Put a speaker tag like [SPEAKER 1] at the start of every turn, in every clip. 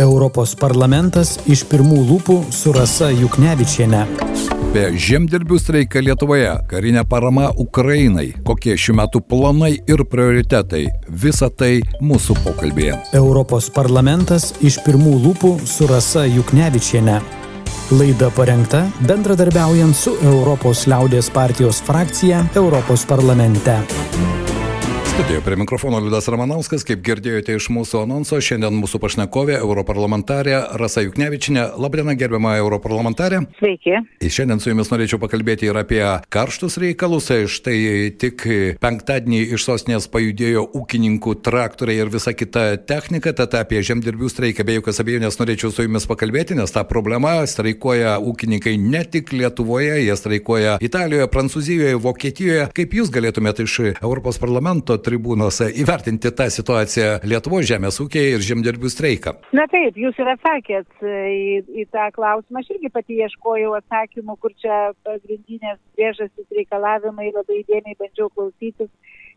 [SPEAKER 1] Europos parlamentas iš pirmų lūpų su Rasa Juknevičiene.
[SPEAKER 2] Apie žemdirbių streiką Lietuvoje, karinę paramą Ukrainai, kokie šių metų planai ir prioritetai - visa tai mūsų pokalbėje.
[SPEAKER 1] Europos parlamentas iš pirmų lūpų su Rasa Juknevičiene. Laida parengta bendradarbiaujant su Europos liaudės partijos frakcija Europos parlamente.
[SPEAKER 2] Studijoje prie mikrofono Liudas Ramanauskas, kaip girdėjote iš mūsų anonso, šiandien mūsų pašnekovė, europarlamentarė Rasa Juknevičinė. Labdiena, gerbiama europarlamentarė.
[SPEAKER 3] Sveiki.
[SPEAKER 2] Ir šiandien su jumis norėčiau pakalbėti ir apie karštus reikalus. Štai tik penktadienį iš sostinės pajudėjo ūkininkų traktoriai ir visa kita technika, tad apie žemdirbių streiką be jokios abejonės norėčiau su jumis pakalbėti, nes ta problema streikuoja ūkininkai ne tik Lietuvoje, jie streikuoja Italijoje, Prancūzijoje, Vokietijoje. Kaip jūs galėtumėte iš Europos parlamento tribūnose įvertinti tą situaciją Lietuvos žemės ūkiai ir žemdirbių streiką?
[SPEAKER 3] Na taip, jūs ir atsakėt į, į tą klausimą. Aš irgi pati ieškojau atsakymų, kur čia pagrindinės priežastys reikalavimai, labai įdėmiai bandžiau klausytis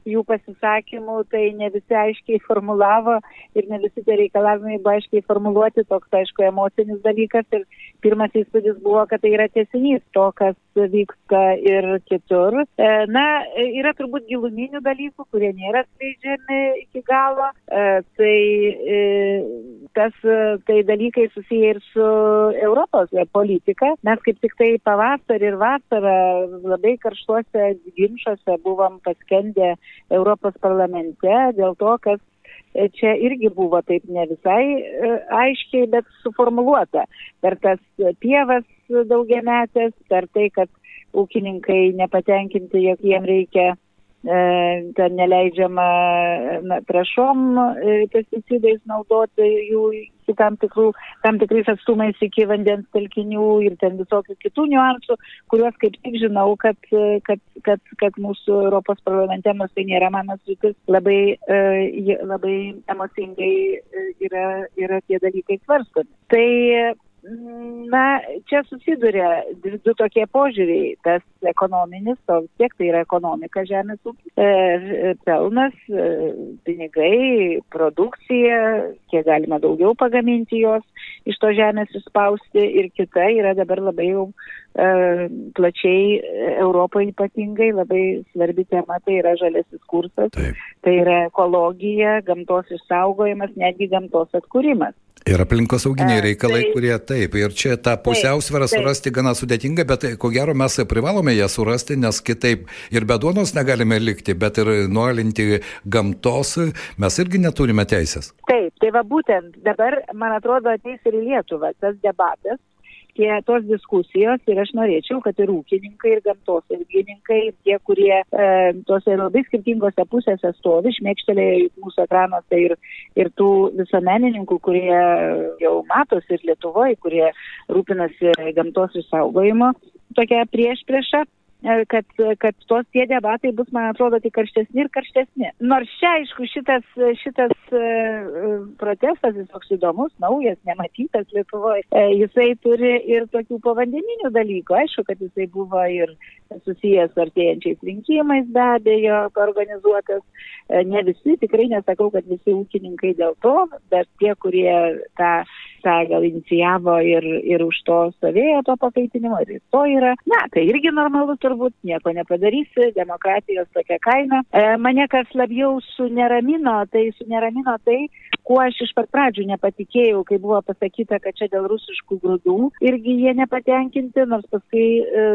[SPEAKER 3] jų pasisakymų, tai ne visi aiškiai formulavo ir ne visi tie reikalavimai buvo aiškiai formuluoti, toks aišku emocinis dalykas ir pirmas įspūdis buvo, kad tai yra tiesinys to, kas vyksta ir kitur. E, na, yra turbūt giluminių dalykų, kurie nėra skleidžiami iki galo. E, tai e, tas, tai dalykai susiję ir su Europos politika. Mes kaip tik tai pavasarį ir vasarą labai karštuose ginčiuose buvom paskendę Europos parlamente dėl to, kas čia irgi buvo taip ne visai aiškiai, bet suformuluota. Per tas pievas daugiametės, per tai, kad ūkininkai nepatenkinti, jog jiem reikia ten neleidžiama na, trašom pesticidais naudoti jų iki tam, tikrų, tam tikrais atstumais iki vandens telkinių ir ten visokių kitų niuansų, kuriuos kaip tik žinau, kad, kad, kad, kad mūsų Europos parlamente, nors tai nėra mano sritis, labai, labai emocingai yra, yra tie dalykai svarstomi. Tai Na, čia susiduria du tokie požiūriai. Tas ekonominis, o vis tiek tai yra ekonomika žemės ūkis, e, pelnas, e, pinigai, produkcija, kiek galima daugiau pagaminti jos, iš to žemės išspausti. Ir kita yra dabar labai jau e, plačiai Europoje ypatingai labai svarbi tema, tai yra žalesis kursas, Taip. tai yra ekologija, gamtos išsaugojimas, netgi gamtos atkūrimas.
[SPEAKER 2] Ir aplinkosauginiai reikalai, tai, kurie taip, ir čia tą pusiausvyrą surasti gana sudėtinga, bet ko gero mes privalome ją surasti, nes kitaip ir be duonos negalime likti, bet ir nuolinti gamtos mes irgi neturime teisės.
[SPEAKER 3] Taip, tai va būtent dabar, man atrodo, ateis ir į Lietuvą tas debatas, tie tos diskusijos ir aš norėčiau, kad ir ūkininkai, ir gamtos ilgininkai, ir tie, kurie e, tose labai skirtingose pusėse stovi, šmėkštelėjo mūsų ekranuose ir, ir tų visuomenininkų, kurie jau matosi ir Lietuvoje, kurie rūpinasi gamtos išsaugojimu, tokia prieš priešą kad, kad tos tie debatai bus, man atrodo, tik karštesni ir karštesni. Nors čia, aišku, šitas, šitas protestas, jis toks įdomus, naujas, nematytas Lietuvoje, jisai turi ir tokių povandeninių dalykų. Aišku, kad jisai buvo ir susijęs su artėjančiais rinkimais, be abejo, organizuotas. Ne visi, tikrai nesakau, kad visi ūkininkai dėl to, bet tie, kurie tą, tą gal inicijavo ir, ir už to stovėjo to pakaitinimo, ir to yra, na, tai irgi normalu turbūt, nieko nepadarysi, demokratijos tokia kaina. E, mane kas labiau suneramino, tai suneramino tai, kuo aš iš pat pradžių nepatikėjau, kai buvo pasakyta, kad čia dėl rusiškų grūdų irgi jie nepatenkinti, nors paskui e,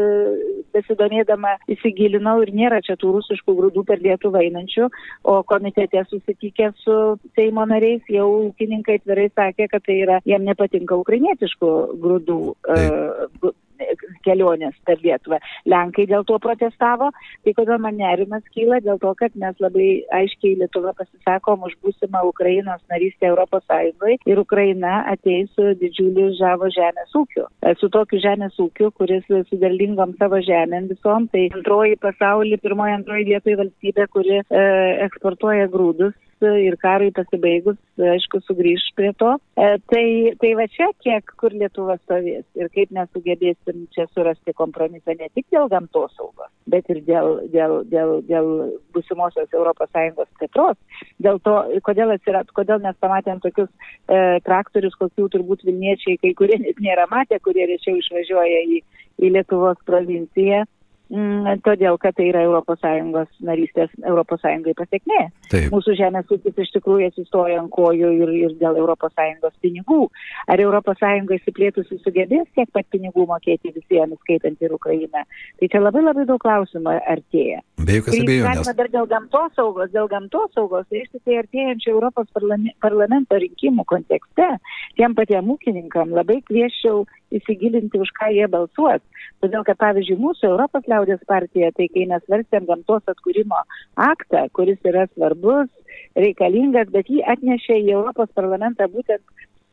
[SPEAKER 3] besidomėdama įsigilinau ir nėra čia tų rusiškų grūdų per Lietuvą einančių, o komitete susitikę su Seimo nariais jau ūkininkai atvirai sakė, kad tai yra, jiem nepatinka ukrainietiškų grūdų. E, kelionės per Lietuvą. Lenkai dėl to protestavo, tai kodėl man nerimas kyla, dėl to, kad mes labai aiškiai Lietuva pasisakom už būsimą Ukrainos narystę Europos Sąjungoje ir Ukraina ateis su didžiuliu žavo žemės ūkiu. Su tokiu žemės ūkiu, kuris su derlingom savo žemėm visom, tai antroji pasaulyje, pirmoji, antroji vietoje valstybė, kuri e, eksportuoja grūdus ir karui pasibaigus, aišku, sugrįž prie to. E, tai, tai va čia kiek, kur Lietuva stovės ir kaip mes sugebėsim čia surasti kompromisą ne tik dėl gamtos saugos, bet ir dėl, dėl, dėl, dėl busimosios ES plėtros. Dėl to, kodėl, atsirat, kodėl mes pamatėm tokius e, traktorius, kokių turbūt Vilniečiai kai kurie net nėra matę, kurie rečiau išvažiuoja į, į Lietuvos provinciją todėl kad tai yra ES narystės ES pasiekmė. Taip. Mūsų žemės ūkis iš tikrųjų atsistoja ant kojų ir, ir dėl ES pinigų. Ar ES įsiplėtusi sugebės tiek pat pinigų mokėti visiems, skaitant ir Ukrainą? Tai čia labai labai daug klausimų artėja.
[SPEAKER 2] Be jokios abejonės.
[SPEAKER 3] Dar dėl gamtos saugos, dėl gamtos saugos, tai iš tikrųjų artėjančio Europos parlamento rinkimų kontekste, tiem patiem ūkininkam labai kvieščiau įsigilinti, už ką jie balsuos. Todėl, kad pavyzdžiui, mūsų Europos liaudės partija, tai kai mes svarstėm gamtos atkūrimo aktą, kuris yra svarbus, reikalingas, bet jį atnešė į Europos parlamentą būtent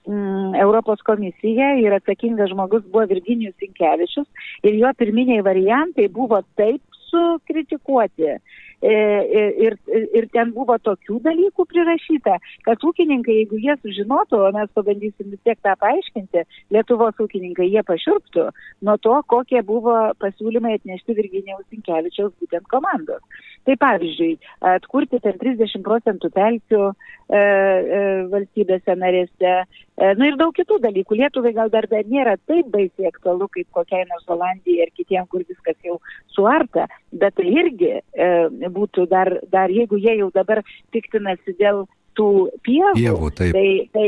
[SPEAKER 3] mm, Europos komisija ir atsakingas žmogus buvo Virginijus Sinkevičius ir jo pirminiai variantai buvo taip sukritikuoti ir, ir ten buvo tokių dalykų prirašyta, kad ūkininkai, jeigu jie sužinotų, o mes pabandysim vis tiek tą paaiškinti, Lietuvos ūkininkai jie pašiurptų nuo to, kokie buvo pasiūlymai atnešti Virginijaus Sinkevičiaus būtent komandos. Tai pavyzdžiui, atkurti ten 30 procentų pelkių e, e, valstybėse narėse, e, na ir daug kitų dalykų. Lietuvai gal dar, dar nėra taip baisiai aktualu kaip kokiai nors Olandijai ar kitiem, kur viskas jau suarta, bet tai irgi e, būtų dar, dar, jeigu jie jau dabar piktinasi dėl tų pievų,
[SPEAKER 2] pievų tai,
[SPEAKER 3] tai,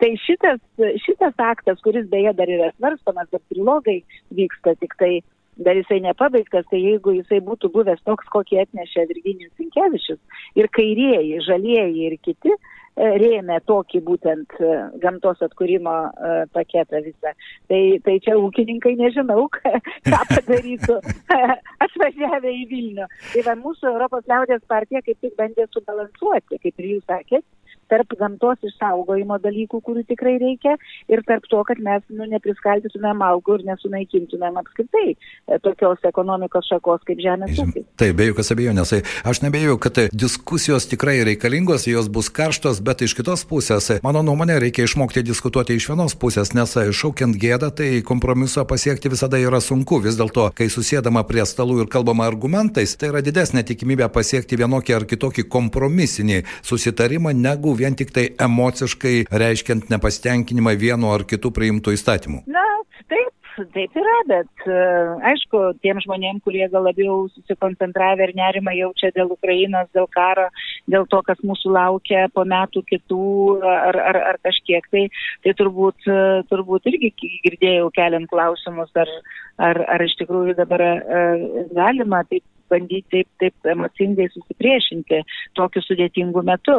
[SPEAKER 3] tai šitas, šitas aktas, kuris beje dar yra svarstomas, bet trilogai vyksta tik tai dar jisai nepabaigtas, tai jeigu jisai būtų buvęs toks, kokį atnešė Virginijus Sinkevičius ir kairieji, žalieji ir kiti, rėmė tokį būtent e, gamtos atkūrimo e, paketą visą. Tai, tai čia ūkininkai nežinau, ką padarytų atvažiavę į Vilnių. Tai va mūsų Europos liaudės partija kaip tik bandė subalansuoti, kaip ir jūs sakėt, tarp gamtos išsaugojimo dalykų, kurių tikrai reikia, ir tarp to, kad mes nu, nepriskaldytumėm augų ir nesunaikintumėm apskritai e, tokios ekonomikos šakos kaip žemės ūkis.
[SPEAKER 2] Taip, be jokios abejonės. Tai aš nebejoju, kad diskusijos tikrai reikalingos, jos bus karštos, bet iš kitos pusės, mano nuomonė, reikia išmokti diskutuoti iš vienos pusės, nes šaukiant gėdą, tai kompromiso pasiekti visada yra sunku. Vis dėlto, kai susėdama prie stalų ir kalbama argumentais, tai yra didesnė tikimybė pasiekti vienokį ar kitokį kompromisinį susitarimą negu vien tik tai emociškai reiškiant nepasitenkinimą vienu ar kitu priimtų įstatymu?
[SPEAKER 3] Na, taip, taip yra, bet uh, aišku, tiem žmonėm, kurie gal labiau susikoncentravę ir nerimą jaučia dėl Ukrainos, dėl karo, dėl to, kas mūsų laukia po metų kitų ar, ar, ar kažkiek, tai, tai turbūt, uh, turbūt irgi girdėjau keliant klausimus, ar, ar, ar iš tikrųjų dabar uh, galima taip bandyti taip, taip emocingai susipriešinti tokiu sudėtingu metu.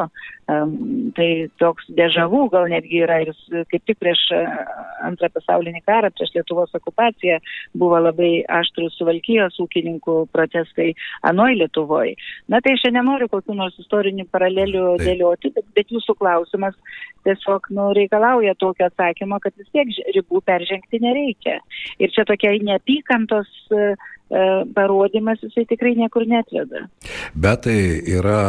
[SPEAKER 3] Um, tai toks dežavų gal netgi yra ir kaip tik prieš antrą pasaulinį karą, prieš Lietuvos okupaciją buvo labai aštrus suvalkyjos ūkininkų protestai anoj Lietuvoje. Na tai aš nenoriu kokių nors istorinių paralelių tai. dėlioti, bet, bet jūsų klausimas tiesiog nu, reikalauja tokio atsakymo, kad vis tiek ribų peržengti nereikia. Ir čia tokia neapykantos uh, parodymas jisai tikrai niekur netveda.
[SPEAKER 2] Bet tai yra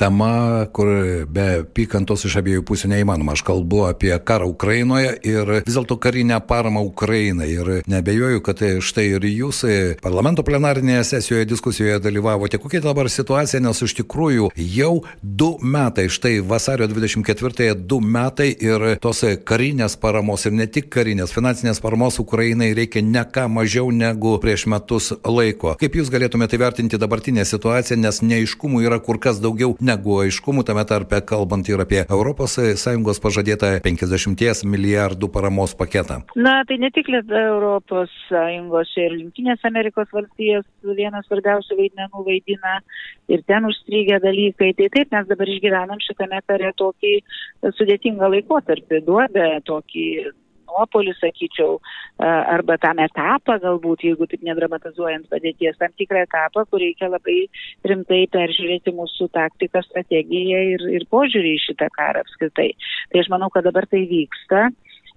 [SPEAKER 2] tema, kur be pykantos iš abiejų pusių neįmanoma. Aš kalbu apie karą Ukrainoje ir vis dėlto karinę paramą Ukrainai. Ir nebejoju, kad štai ir jūs parlamento plenarinėje sesijoje diskusijoje dalyvavote. Kokia dabar situacija, nes iš tikrųjų jau du metai, štai vasario 24-ąją du metai ir tos karinės paramos ir ne tik karinės, finansinės paramos Ukrainai reikia ne ką mažiau negu prieš metus laiko. Kaip jūs galėtumėte vertinti dabartinę situaciją, nes neiškumų yra kur kas daugiau negu aiškumų tame tarpe kalbant ir apie ES pažadėtą 50 milijardų paramos paketą.
[SPEAKER 3] Na, tai ne tik ES ir Junktinės Amerikos valstijos vienas svarbiausių vaidmenų vaidina ir ten užstrygę dalykai. Tai taip mes dabar išgyvenam šitame kare tokį sudėtingą laikotarpį, duobę, tokį nuopolį, sakyčiau, arba tam etapą, galbūt, jeigu taip nedramatizuojant padėties, tam tikrą etapą, kur reikia labai rimtai peržiūrėti mūsų taktiką, strategiją ir, ir požiūrį į šitą karą apskritai. Tai aš manau, kad dabar tai vyksta.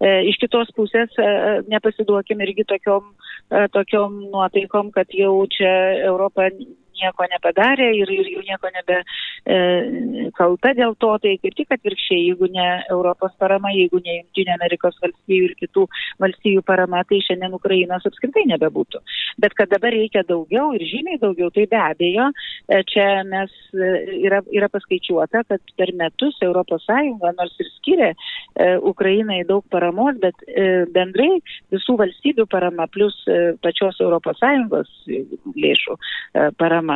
[SPEAKER 3] E, iš kitos pusės e, nepasiduokim irgi tokiom, e, tokiom nuotaikom, kad jau čia Europa nieko nepadarė ir, ir jau nieko nebe e, kalta dėl to, tai kaip tik atvirkščiai, jeigu ne Europos parama, jeigu ne Junktinė Amerikos valstybių ir kitų valstybių parama, tai šiandien Ukrainos apskritai nebebūtų. Bet kad dabar reikia daugiau ir žymiai daugiau, tai be abejo, e, čia mes e, yra, yra paskaičiuota, kad per metus ES nors ir skiria e, Ukrainai daug paramos, bet e, bendrai visų valstybių parama plus e, pačios ES lėšų e, parama e,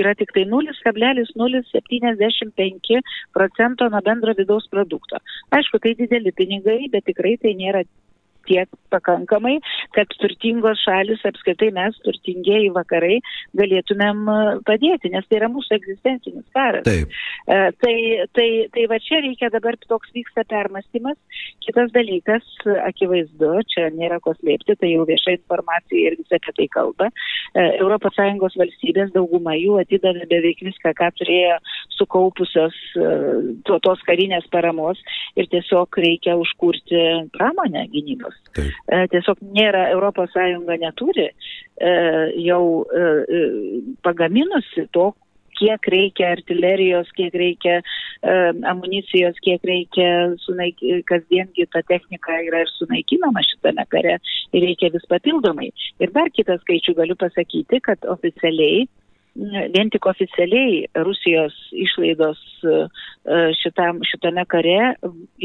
[SPEAKER 3] yra tik tai 0,075 procento nuo bendro vidaus produkto. Aišku, tai dideli pinigai, bet tikrai tai nėra tiek pakankamai, kad turtingos šalis, apskritai mes, turtingieji vakarai, galėtumėm e, padėti, nes tai yra mūsų egzistencinis karas.
[SPEAKER 2] Taip.
[SPEAKER 3] E, tai, tai, tai va čia reikia dabar toks vyksta permastymas. Kitas dalykas, akivaizdu, čia nėra ko slėpti, tai jau vieša informacija ir visi apie tai kalba. ES valstybės dauguma jų atidavė beveik viską, ką turėjo sukaupusios e, to, tos karinės paramos ir tiesiog reikia užkurti pramonę gynybos.
[SPEAKER 2] Taip.
[SPEAKER 3] E, tiesiog nėra, ES neturi e, jau pagaminusi to, kiek reikia artilerijos, kiek reikia amunicijos, kiek reikia sunaik... kasdiengi ta technika yra ir sunaikinama šitame kare ir reikia vis papildomai. Ir dar kitą skaičių galiu pasakyti, kad oficialiai vien tik oficialiai Rusijos išlaidos e, šitam, šitame kare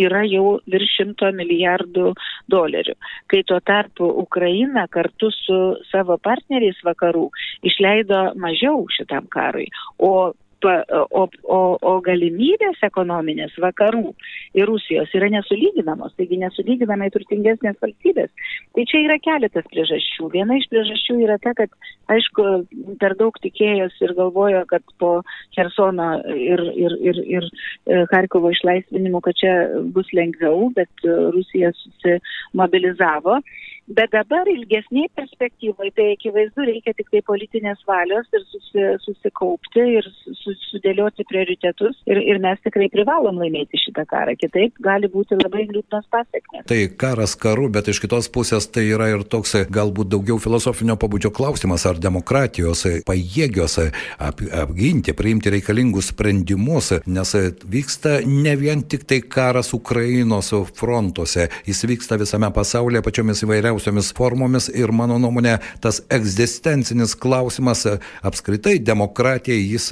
[SPEAKER 3] yra jau virš šimto milijardų dolerių. Kai tuo tarpu Ukraina kartu su savo partneriais vakarų išleido mažiau šitam karui, o o, o, o galimybės ekonominės vakarų ir Rusijos yra nesulyginamos, taigi nesulyginamai turtingesnės valstybės. Tai čia yra keletas priežasčių. Viena iš priežasčių yra ta, kad, aišku, per daug tikėjos ir galvojo, kad po Hersono ir, ir, ir, ir e, Harkovo išlaisvinimo, kad čia bus lengviau, bet e, Rusija susimobilizavo. Bet dabar ilgesniai perspektyvai, tai akivaizdu, reikia tik tai politinės valios ir susi, susikaupti ir su, sudėlioti prioritetus ir, ir mes tikrai privalom laimėti šitą karą, kitaip gali būti labai liūdnos pasiekmes.
[SPEAKER 2] Tai karas karu, bet iš kitos pusės tai yra ir toks galbūt daugiau filosofinio pabudžio klausimas, ar demokratijos pajėgios ap, apginti, priimti reikalingus sprendimus, nes vyksta ne vien tik tai karas Ukrainos frontuose, jis vyksta visame pasaulyje pačiomis įvairiausiomis formomis ir mano nuomonė tas egzistencinis klausimas apskritai demokratija jis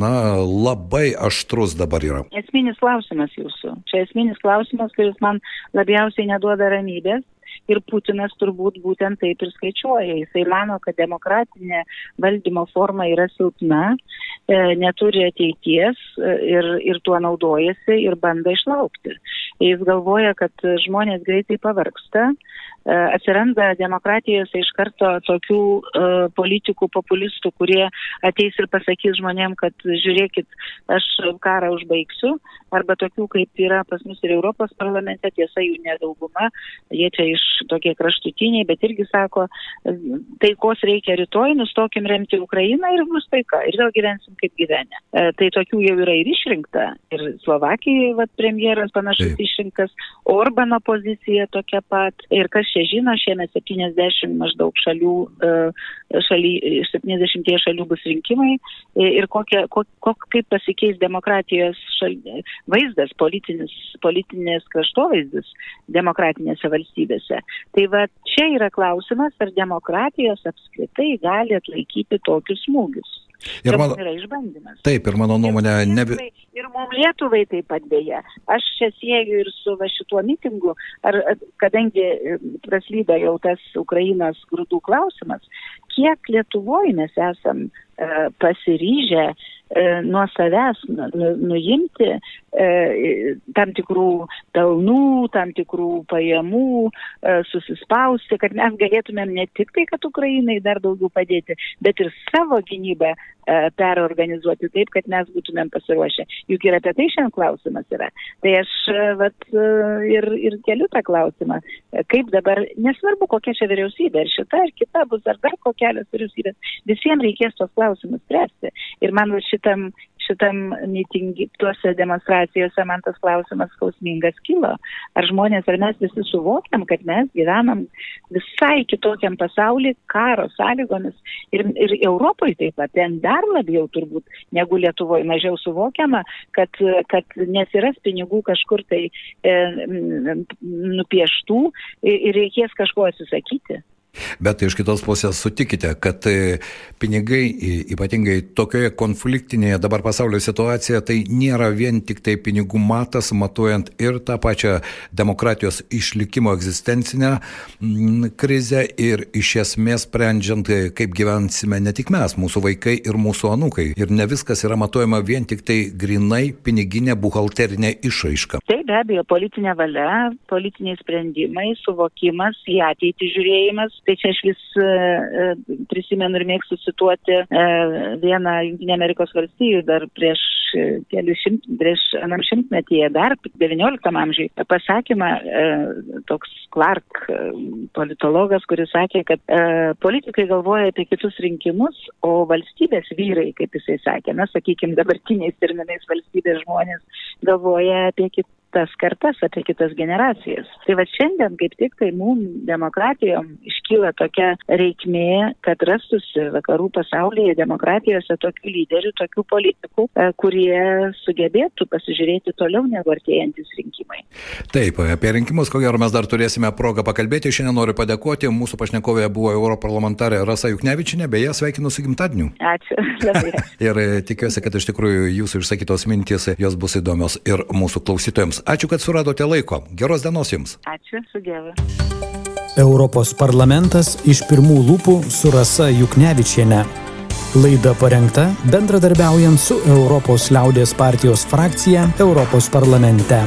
[SPEAKER 2] na labai aštrus dabar yra.
[SPEAKER 3] Esminis klausimas jūsų. Čia esminis klausimas, kuris man labiausiai neduoda ramybės. Ir Putinas turbūt būtent taip ir skaičiuoja. Jisai mano, kad demokratinė valdymo forma yra silpna, e, neturi ateities e, ir, ir tuo naudojasi ir bando išlaukti. Jis galvoja, kad žmonės greitai pavarksta, atsiranda demokratijose iš karto tokių uh, politikų, populistų, kurie ateis ir pasakys žmonėm, kad žiūrėkit, aš karą užbaigsiu, arba tokių kaip yra pas mus ir Europos parlamente, tiesa jų nedauguma, jie čia iš tokie kraštutiniai, bet irgi sako, taikos reikia rytoj, nustokim remti Ukrainą ir bus taika, ir vėl gyvensim kaip gyvenę. Tai tokių jau yra ir išrinkta, ir Slovakijoje vat, premjeras panašus Taip. išrinktas, Orbano pozicija tokia pat, ir kas čia žino, šiemet 70 maždaug šalių, e, šaly, 70 šalių bus rinkimai e, ir kokia, kok, kok, kaip pasikeis demokratijos šal, vaizdas, politinis, politinės kraštovaizdis demokratinėse valstybėse. Tai va čia yra klausimas, ar demokratijos apskritai gali atlaikyti tokius smūgius. Ir mano, yra išbandymas.
[SPEAKER 2] Taip, ir mano nuomonė.
[SPEAKER 3] Ir, ne... ir mums Lietuvai taip pat beje. Aš čia sieju ir su va, šituo mitingu, ar, kadangi praslydo jau tas Ukrainos grūdų klausimas, kiek Lietuvoje mes esam e, pasiryžę e, nuo savęs nu, nu, nuimti e, tam tikrų pelnų, tam tikrų pajamų, e, susispausti, kad mes galėtumėm ne tik tai, kad Ukrainai dar daugiau padėti, bet ir savo gynybą E, perorganizuoti taip, kad mes būtumėm pasiruošę. Juk ir apie tai šiandien klausimas yra. Tai aš e, vat, e, ir, ir keliu tą klausimą, kaip dabar, nesvarbu kokia čia vyriausybė, ar šita, ar kita bus, ar dar kokios vyriausybės, visiems reikės tos klausimus spręsti. Ir man šitam šitam mitingi, tuose demonstracijose man tas klausimas skausmingas kilo. Ar žmonės, ar mes visi suvokiam, kad mes gyvenam visai kitokiam pasauliu, karo sąlygomis ir, ir Europoje taip pat, ten dar labiau turbūt negu Lietuvoje mažiau suvokiama, kad, kad nesiras pinigų kažkur tai e, nupieštų ir reikės kažko atsisakyti.
[SPEAKER 2] Bet iš kitos pusės sutikite, kad e, pinigai, ypatingai tokioje konfliktinėje dabar pasaulio situacijoje, tai nėra vien tik tai pinigų matas, matuojant ir tą pačią demokratijos išlikimo egzistencinę mm, krizę ir iš esmės sprendžiant, e, kaip gyvensime ne tik mes, mūsų vaikai ir mūsų anūkai. Ir ne viskas yra matuojama vien tik tai grinai piniginė buhalterinė išraiška.
[SPEAKER 3] Tai be abejo politinė valia, politiniai sprendimai, suvokimas, į ateitį žiūrėjimas Tai čia aš vis e, e, prisimenu ir mėgstu cituoti e, vieną Junktinė Amerikos valstijų dar prieš kelius šimt, prieš anam šimtmetyje, dar 19 amžiui, pasakymą toks Clark politologas, kuris sakė, kad politikai galvoja apie kitus rinkimus, o valstybės vyrai, kaip jisai sakė, na, sakykime, dabartiniais terminais valstybės žmonės galvoja apie kitus tas kartas, apie kitas generacijas. Tai va šiandien kaip tik tai mums demokratijom iškyla tokia reikmė, kad rastusi vakarų pasaulyje demokratijose tokių lyderių, tokių politikų, e, kurie sugebėtų pasižiūrėti toliau negu artėjantis rinkimai.
[SPEAKER 2] Taip, apie rinkimus, ko gero mes dar turėsime progą pakalbėti. Šiandien noriu padėkoti. Mūsų pašnekovė buvo europarlamentarė Rasa Juknevičinė, beje, sveikinu su gimtadieniu.
[SPEAKER 3] Ačiū.
[SPEAKER 2] ir e, tikiuosi, kad iš tikrųjų jūsų išsakytos mintys jos bus įdomios ir mūsų klausytojams. Ačiū, kad suradote laiko. Geros dienos Jums.
[SPEAKER 3] Ačiū, sudėviu.
[SPEAKER 1] Europos parlamentas iš pirmų lūpų su Rasa Juknevičiene. Laida parengta bendradarbiaujant su Europos liaudės partijos frakcija Europos parlamente.